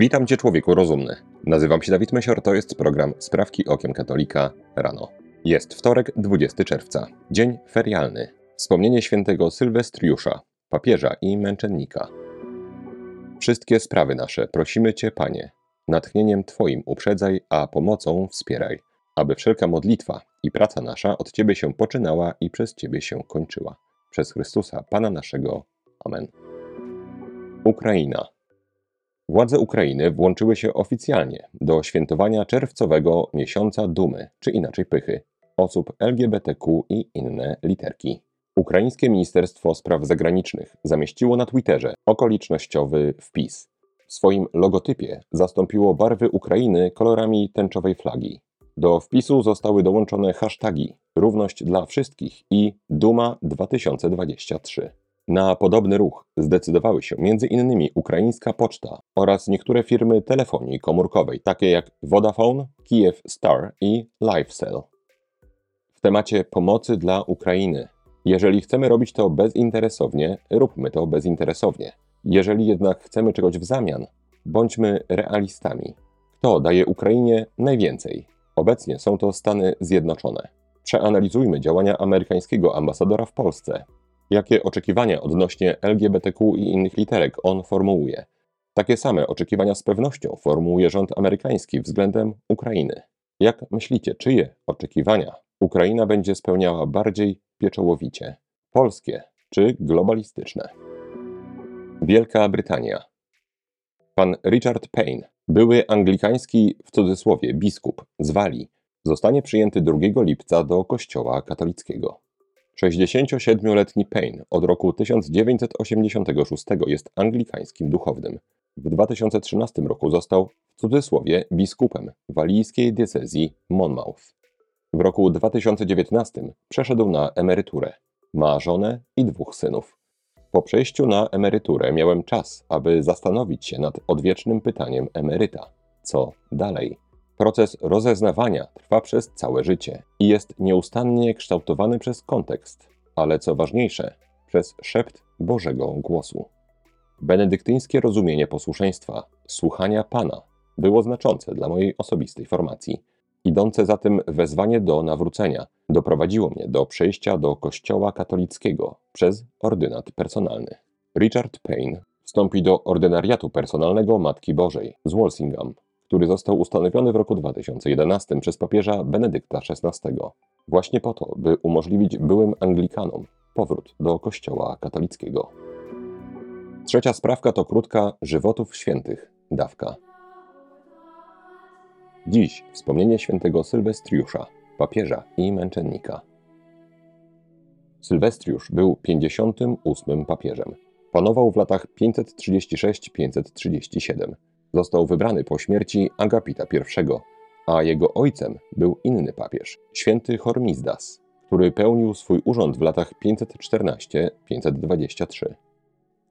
Witam Cię, człowieku rozumny. Nazywam się Dawid Mesior, to jest program Sprawki Okiem Katolika rano. Jest wtorek, 20 czerwca, dzień ferialny. Wspomnienie świętego Sylwestriusza, papieża i męczennika. Wszystkie sprawy nasze prosimy Cię, Panie, natchnieniem Twoim uprzedzaj, a pomocą wspieraj, aby wszelka modlitwa i praca nasza od Ciebie się poczynała i przez Ciebie się kończyła. Przez Chrystusa, Pana naszego. Amen. Ukraina. Władze Ukrainy włączyły się oficjalnie do świętowania czerwcowego miesiąca dumy, czy inaczej pychy, osób LGBTQ i inne literki. Ukraińskie Ministerstwo Spraw Zagranicznych zamieściło na Twitterze okolicznościowy wpis. W swoim logotypie zastąpiło barwy Ukrainy kolorami tęczowej flagi. Do wpisu zostały dołączone hasztagi Równość dla wszystkich i Duma 2023. Na podobny ruch zdecydowały się m.in. ukraińska poczta oraz niektóre firmy telefonii komórkowej, takie jak Vodafone, Kiev Star i LifeCell. W temacie pomocy dla Ukrainy. Jeżeli chcemy robić to bezinteresownie, róbmy to bezinteresownie. Jeżeli jednak chcemy czegoś w zamian, bądźmy realistami. Kto daje Ukrainie najwięcej? Obecnie są to Stany Zjednoczone. Przeanalizujmy działania amerykańskiego ambasadora w Polsce. Jakie oczekiwania odnośnie LGBTQ i innych literek on formułuje? Takie same oczekiwania z pewnością formułuje rząd amerykański względem Ukrainy. Jak myślicie, czyje oczekiwania Ukraina będzie spełniała bardziej pieczołowicie? Polskie czy globalistyczne? Wielka Brytania. Pan Richard Payne, były anglikański w cudzysłowie biskup z Walii, zostanie przyjęty 2 lipca do Kościoła katolickiego. 67-letni Payne od roku 1986 jest anglikańskim duchownym. W 2013 roku został w cudzysłowie biskupem walijskiej diecezji Monmouth. W roku 2019 przeszedł na emeryturę. Ma żonę i dwóch synów. Po przejściu na emeryturę miałem czas, aby zastanowić się nad odwiecznym pytaniem emeryta: co dalej? Proces rozeznawania trwa przez całe życie i jest nieustannie kształtowany przez kontekst, ale co ważniejsze, przez szept Bożego głosu. Benedyktyńskie rozumienie posłuszeństwa, słuchania Pana, było znaczące dla mojej osobistej formacji. Idące za tym wezwanie do nawrócenia doprowadziło mnie do przejścia do Kościoła katolickiego przez ordynat personalny. Richard Payne wstąpi do ordynariatu personalnego Matki Bożej z Walsingham który został ustanowiony w roku 2011 przez papieża Benedykta XVI, właśnie po to, by umożliwić byłym Anglikanom powrót do Kościoła katolickiego. Trzecia sprawka to krótka żywotów świętych, dawka. Dziś wspomnienie świętego Sylwestriusza, papieża i męczennika. Sylwestriusz był 58 papieżem. Panował w latach 536-537 Został wybrany po śmierci Agapita I, a jego ojcem był inny papież, święty Hormizdas, który pełnił swój urząd w latach 514-523.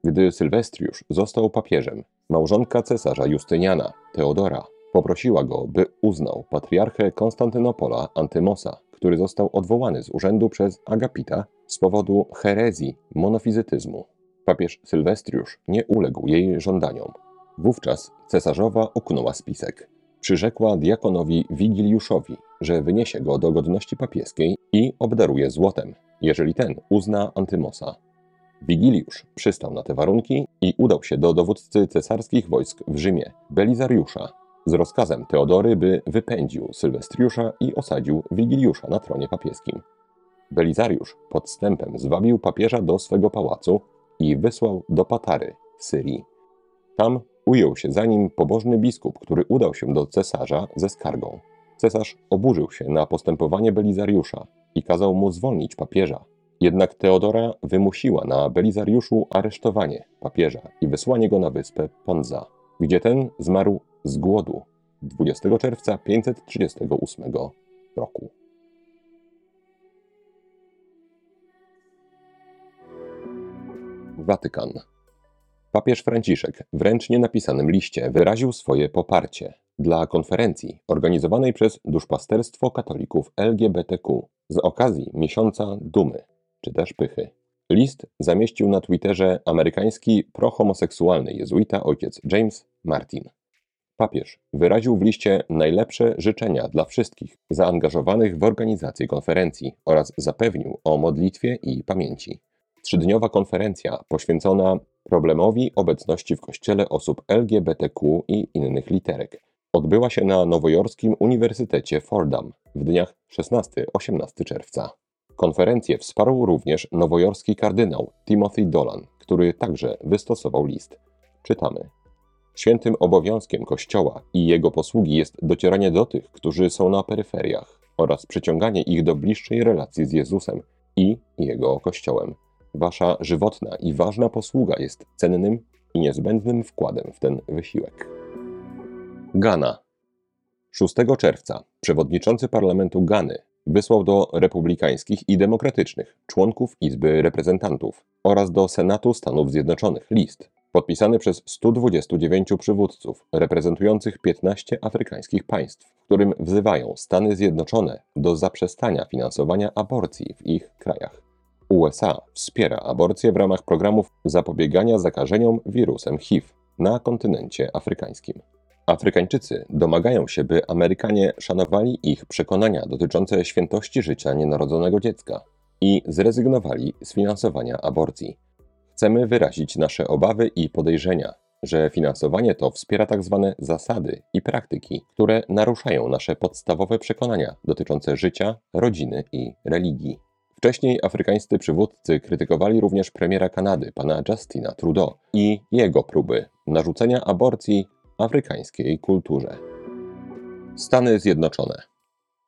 Gdy Sylwestriusz został papieżem, małżonka cesarza Justyniana, Teodora, poprosiła go, by uznał patriarchę Konstantynopola Antymosa, który został odwołany z urzędu przez Agapita z powodu herezji monofizytyzmu. Papież Sylwestriusz nie uległ jej żądaniom. Wówczas cesarzowa uknęła spisek. Przyrzekła diakonowi Wigiliuszowi, że wyniesie go do godności papieskiej i obdaruje złotem, jeżeli ten uzna Antymosa. Wigiliusz przystał na te warunki i udał się do dowódcy cesarskich wojsk w Rzymie, Belizariusza, z rozkazem Teodory, by wypędził Sylwestriusza i osadził Wigiliusza na tronie papieskim. Belizariusz podstępem zwabił papieża do swego pałacu i wysłał do Patary w Syrii. Tam ujął się za nim pobożny biskup, który udał się do cesarza ze skargą. Cesarz oburzył się na postępowanie Belizariusza i kazał mu zwolnić papieża. Jednak Teodora wymusiła na Belizariuszu aresztowanie papieża i wysłanie go na wyspę Ponza, gdzie ten zmarł z głodu 20 czerwca 538 roku. Watykan Papież Franciszek w ręcznie napisanym liście wyraził swoje poparcie dla konferencji organizowanej przez Duszpasterstwo Katolików LGBTQ z okazji Miesiąca Dumy, czy też Pychy. List zamieścił na Twitterze amerykański prohomoseksualny jezuita ojciec James Martin. Papież wyraził w liście najlepsze życzenia dla wszystkich zaangażowanych w organizację konferencji oraz zapewnił o modlitwie i pamięci. Trzydniowa konferencja poświęcona problemowi obecności w kościele osób LGBTQ i innych literek odbyła się na nowojorskim Uniwersytecie Fordham w dniach 16-18 czerwca. Konferencję wsparł również nowojorski kardynał Timothy Dolan, który także wystosował list. Czytamy. Świętym obowiązkiem Kościoła i jego posługi jest docieranie do tych, którzy są na peryferiach oraz przyciąganie ich do bliższej relacji z Jezusem i Jego Kościołem. Wasza żywotna i ważna posługa jest cennym i niezbędnym wkładem w ten wysiłek. Ghana. 6 czerwca przewodniczący parlamentu Gany wysłał do republikańskich i demokratycznych członków Izby Reprezentantów oraz do Senatu Stanów Zjednoczonych list podpisany przez 129 przywódców reprezentujących 15 afrykańskich państw, w którym wzywają Stany Zjednoczone do zaprzestania finansowania aborcji w ich krajach. USA wspiera aborcję w ramach programów zapobiegania zakażeniom wirusem HIV na kontynencie afrykańskim. Afrykańczycy domagają się, by Amerykanie szanowali ich przekonania dotyczące świętości życia nienarodzonego dziecka i zrezygnowali z finansowania aborcji. Chcemy wyrazić nasze obawy i podejrzenia, że finansowanie to wspiera tzw. Tak zasady i praktyki, które naruszają nasze podstawowe przekonania dotyczące życia, rodziny i religii. Wcześniej afrykańscy przywódcy krytykowali również premiera Kanady, pana Justina Trudeau, i jego próby narzucenia aborcji afrykańskiej kulturze. Stany Zjednoczone.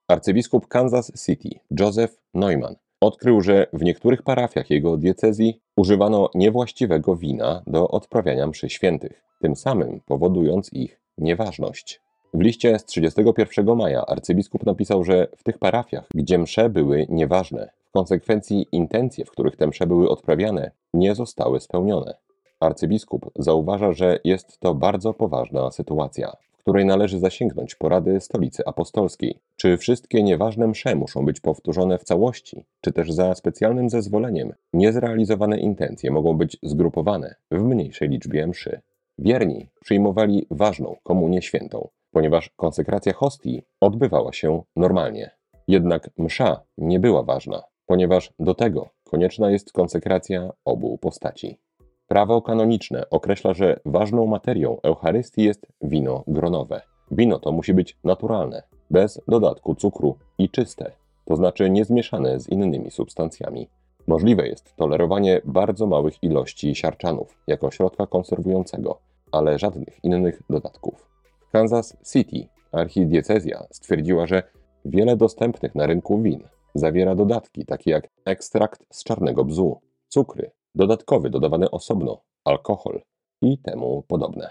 Arcybiskup Kansas City Joseph Neumann odkrył, że w niektórych parafiach jego diecezji używano niewłaściwego wina do odprawiania mszy świętych, tym samym powodując ich nieważność. W liście z 31 maja arcybiskup napisał, że w tych parafiach, gdzie msze były nieważne, konsekwencji intencje, w których te msze były odprawiane, nie zostały spełnione. Arcybiskup zauważa, że jest to bardzo poważna sytuacja, w której należy zasięgnąć porady Stolicy Apostolskiej. Czy wszystkie nieważne msze muszą być powtórzone w całości, czy też za specjalnym zezwoleniem niezrealizowane intencje mogą być zgrupowane w mniejszej liczbie mszy? Wierni przyjmowali ważną komunię świętą, ponieważ konsekracja hostii odbywała się normalnie. Jednak msza nie była ważna, ponieważ do tego konieczna jest konsekracja obu postaci. Prawo kanoniczne określa, że ważną materią Eucharystii jest wino gronowe. Wino to musi być naturalne, bez dodatku cukru i czyste, to znaczy niezmieszane z innymi substancjami. Możliwe jest tolerowanie bardzo małych ilości siarczanów jako środka konserwującego, ale żadnych innych dodatków. Kansas City archidiecezja stwierdziła, że wiele dostępnych na rynku win zawiera dodatki takie jak ekstrakt z czarnego bzu, cukry, dodatkowy dodawany osobno, alkohol i temu podobne.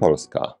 Polska.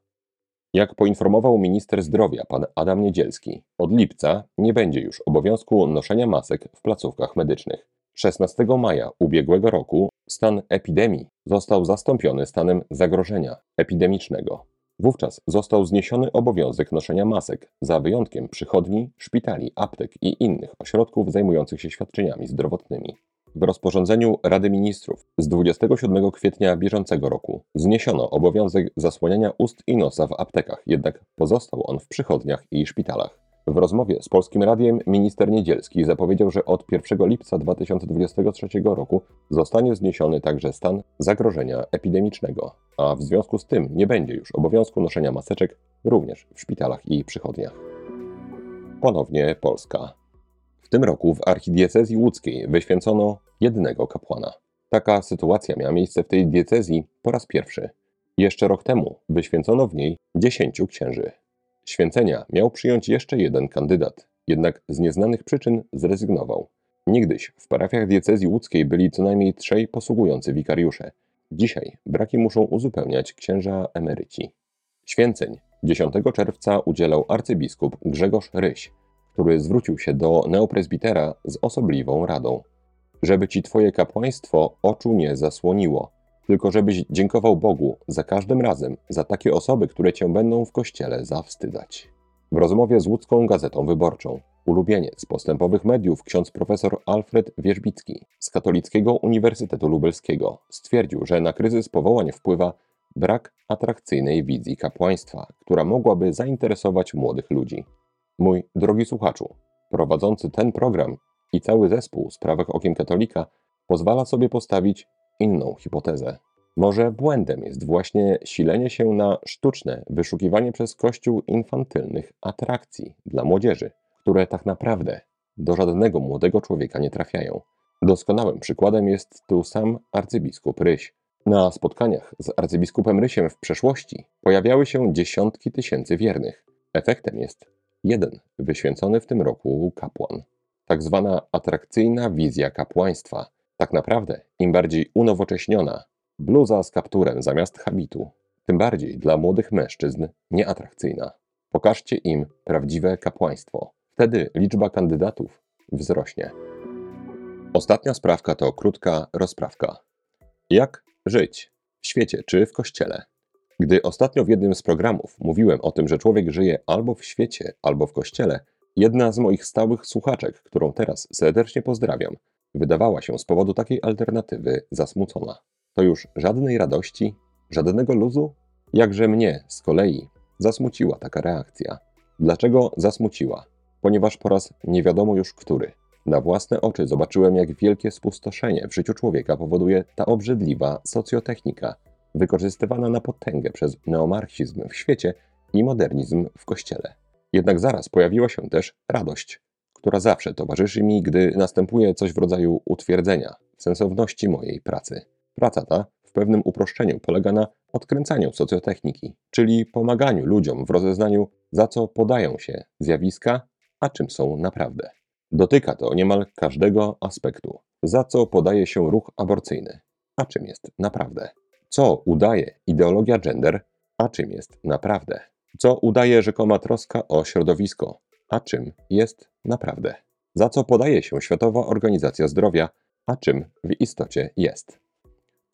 Jak poinformował minister zdrowia pan Adam Niedzielski, od lipca nie będzie już obowiązku noszenia masek w placówkach medycznych. 16 maja ubiegłego roku stan epidemii został zastąpiony stanem zagrożenia epidemicznego. Wówczas został zniesiony obowiązek noszenia masek, za wyjątkiem przychodni, szpitali, aptek i innych ośrodków zajmujących się świadczeniami zdrowotnymi. W rozporządzeniu Rady Ministrów z 27 kwietnia bieżącego roku zniesiono obowiązek zasłaniania ust i nosa w aptekach, jednak pozostał on w przychodniach i szpitalach. W rozmowie z Polskim Radiem minister Niedzielski zapowiedział, że od 1 lipca 2023 roku zostanie zniesiony także stan zagrożenia epidemicznego, a w związku z tym nie będzie już obowiązku noszenia maseczek również w szpitalach i przychodniach. Ponownie Polska. W tym roku w archidiecezji łódzkiej wyświęcono jednego kapłana. Taka sytuacja miała miejsce w tej diecezji po raz pierwszy. Jeszcze rok temu wyświęcono w niej dziesięciu księży. Święcenia miał przyjąć jeszcze jeden kandydat, jednak z nieznanych przyczyn zrezygnował. Niegdyś w parafiach diecezji łódzkiej byli co najmniej trzej posługujący wikariusze. Dzisiaj braki muszą uzupełniać księża emeryci. Święceń 10 czerwca udzielał arcybiskup Grzegorz Ryś, który zwrócił się do neopresbitera z osobliwą radą. Żeby ci twoje kapłaństwo oczu nie zasłoniło, tylko żebyś dziękował Bogu za każdym razem za takie osoby, które cię będą w kościele zawstydzać. W rozmowie z łódzką gazetą wyborczą ulubieniec postępowych mediów ksiądz profesor Alfred Wierzbicki z Katolickiego Uniwersytetu Lubelskiego stwierdził, że na kryzys powołań wpływa brak atrakcyjnej wizji kapłaństwa, która mogłaby zainteresować młodych ludzi. Mój drogi słuchaczu, prowadzący ten program i cały zespół Sprawek Okiem Katolika pozwala sobie postawić inną hipotezę. Może błędem jest właśnie silenie się na sztuczne wyszukiwanie przez Kościół infantylnych atrakcji dla młodzieży, które tak naprawdę do żadnego młodego człowieka nie trafiają. Doskonałym przykładem jest tu sam arcybiskup Ryś. Na spotkaniach z arcybiskupem Rysiem w przeszłości pojawiały się dziesiątki tysięcy wiernych. Efektem jest jeden wyświęcony w tym roku kapłan. Tak zwana atrakcyjna wizja kapłaństwa. Tak naprawdę, im bardziej unowocześniona, bluza z kapturem zamiast habitu, tym bardziej dla młodych mężczyzn nieatrakcyjna. Pokażcie im prawdziwe kapłaństwo. Wtedy liczba kandydatów wzrośnie. Ostatnia sprawka to krótka rozprawka. Jak żyć w świecie czy w kościele? Gdy ostatnio w jednym z programów mówiłem o tym, że człowiek żyje albo w świecie, albo w kościele, jedna z moich stałych słuchaczek, którą teraz serdecznie pozdrawiam, wydawała się z powodu takiej alternatywy zasmucona. To już żadnej radości, żadnego luzu? Jakże mnie z kolei zasmuciła taka reakcja. Dlaczego zasmuciła? Ponieważ po raz nie wiadomo już który na własne oczy zobaczyłem, jak wielkie spustoszenie w życiu człowieka powoduje ta obrzydliwa socjotechnika, wykorzystywana na potęgę przez neomarksizm w świecie i modernizm w kościele. Jednak zaraz pojawiła się też radość, która zawsze towarzyszy mi, gdy następuje coś w rodzaju utwierdzenia sensowności mojej pracy. Praca ta, w pewnym uproszczeniu, polega na odkręcaniu socjotechniki, czyli pomaganiu ludziom w rozeznaniu, za co podają się zjawiska, a czym są naprawdę. Dotyka to niemal każdego aspektu, za co podaje się ruch aborcyjny, a czym jest naprawdę. Co udaje ideologia gender, a czym jest naprawdę. Co udaje rzekoma troska o środowisko, a czym jest naprawdę. Za co podaje się Światowa Organizacja Zdrowia, a czym w istocie jest.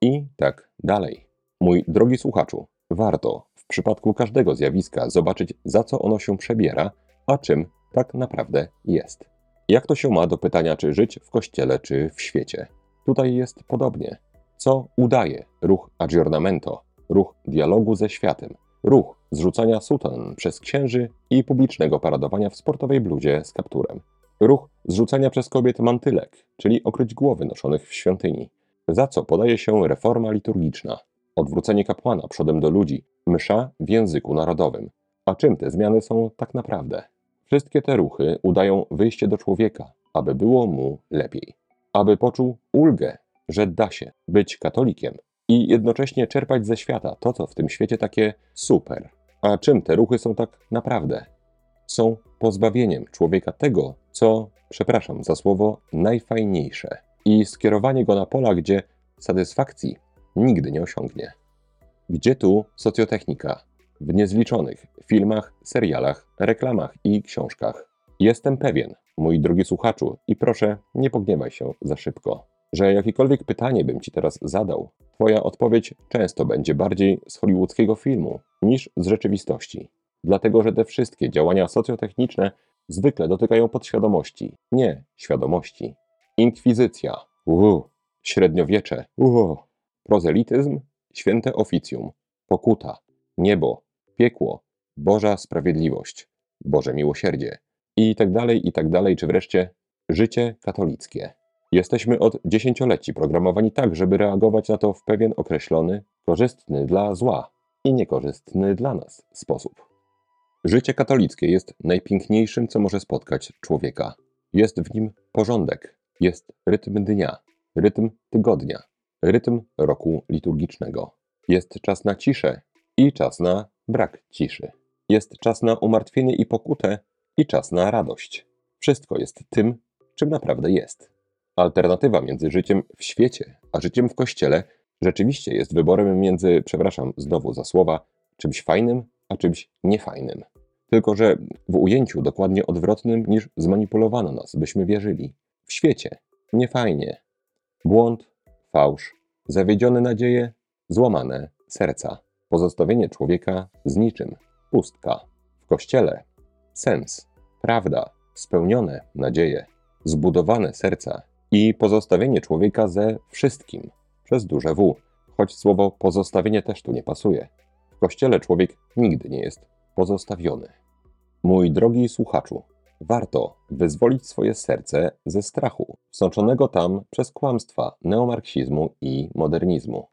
I tak dalej. Mój drogi słuchaczu, warto w przypadku każdego zjawiska zobaczyć, za co ono się przebiera, a czym tak naprawdę jest. Jak to się ma do pytania, czy żyć w kościele, czy w świecie? Tutaj jest podobnie. Co udaje ruch aggiornamento, ruch dialogu ze światem, ruch zrzucania sutan przez księży i publicznego paradowania w sportowej bluzie z kapturem, ruch zrzucania przez kobiet mantylek, czyli okryć głowy noszonych w świątyni, za co podaje się reforma liturgiczna, odwrócenie kapłana przodem do ludzi, msza w języku narodowym. A czym te zmiany są tak naprawdę? Wszystkie te ruchy udają wyjście do człowieka, aby było mu lepiej, aby poczuł ulgę, że da się być katolikiem i jednocześnie czerpać ze świata to, co w tym świecie takie super. A czym te ruchy są tak naprawdę? Są pozbawieniem człowieka tego, co, przepraszam za słowo, najfajniejsze i skierowanie go na pola, gdzie satysfakcji nigdy nie osiągnie. Gdzie tu socjotechnika, w niezliczonych filmach, serialach, reklamach i książkach. Jestem pewien, mój drogi słuchaczu, i proszę, nie pogniewaj się za szybko, że jakiekolwiek pytanie bym ci teraz zadał, twoja odpowiedź często będzie bardziej z hollywoodzkiego filmu niż z rzeczywistości. Dlatego, że te wszystkie działania socjotechniczne zwykle dotykają podświadomości, nie świadomości. Inkwizycja, uhu, średniowiecze, uhu, prozelityzm, święte oficjum, pokuta, niebo, piekło, Boża sprawiedliwość, Boże miłosierdzie i tak dalej, i tak dalej, czy wreszcie życie katolickie. Jesteśmy od dziesięcioleci programowani tak, żeby reagować na to w pewien określony, korzystny dla zła i niekorzystny dla nas sposób. Życie katolickie jest najpiękniejszym, co może spotkać człowieka. Jest w nim porządek, jest rytm dnia, rytm tygodnia, rytm roku liturgicznego. Jest czas na ciszę i czas na brak ciszy. Jest czas na umartwienie i pokutę i czas na radość. Wszystko jest tym, czym naprawdę jest. Alternatywa między życiem w świecie a życiem w kościele rzeczywiście jest wyborem między, przepraszam znowu za słowa, czymś fajnym a czymś niefajnym. Tylko, że w ujęciu dokładnie odwrotnym niż zmanipulowano nas, byśmy wierzyli. W świecie niefajnie. Błąd, fałsz, zawiedzione nadzieje, złamane serca. Pozostawienie człowieka z niczym, pustka. W kościele sens, prawda, spełnione nadzieje, zbudowane serca i pozostawienie człowieka ze wszystkim przez duże W. choć słowo pozostawienie też tu nie pasuje. W kościele człowiek nigdy nie jest pozostawiony. Mój drogi słuchaczu, warto wyzwolić swoje serce ze strachu, wsączonego tam przez kłamstwa neomarksizmu i modernizmu.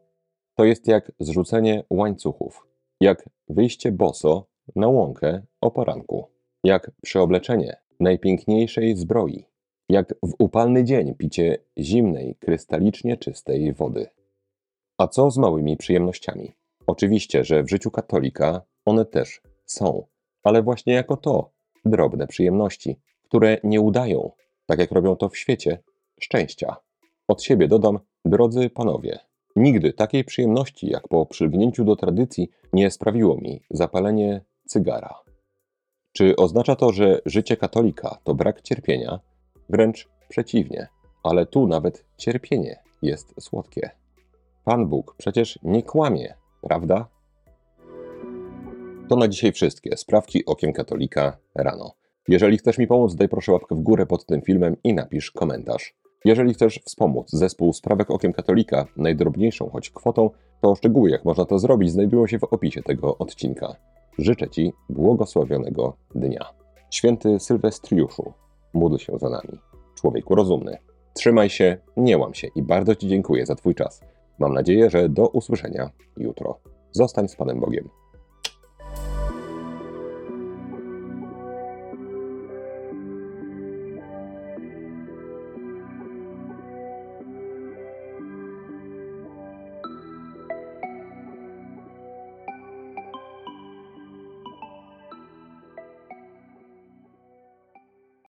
To jest jak zrzucenie łańcuchów, jak wyjście boso na łąkę o poranku, jak przeobleczenie najpiękniejszej zbroi, jak w upalny dzień picie zimnej, krystalicznie czystej wody. A co z małymi przyjemnościami? Oczywiście, że w życiu katolika one też są, ale właśnie jako to drobne przyjemności, które nie udają, tak jak robią to w świecie, szczęścia. Od siebie dodam, drodzy panowie, nigdy takiej przyjemności jak po przylgnięciu do tradycji nie sprawiło mi zapalenie cygara. Czy oznacza to, że życie katolika to brak cierpienia? Wręcz przeciwnie, ale tu nawet cierpienie jest słodkie. Pan Bóg przecież nie kłamie, prawda? To na dzisiaj wszystkie. Sprawki okiem katolika rano. Jeżeli chcesz mi pomóc, daj proszę łapkę w górę pod tym filmem i napisz komentarz. Jeżeli chcesz wspomóc zespół Sprawek Okiem Katolika najdrobniejszą choć kwotą, to szczegóły jak można to zrobić znajdują się w opisie tego odcinka. Życzę Ci błogosławionego dnia. Święty Sylwestriuszu, módl się za nami. Człowieku rozumny. Trzymaj się, nie łam się i bardzo Ci dziękuję za Twój czas. Mam nadzieję, że do usłyszenia jutro. Zostań z Panem Bogiem.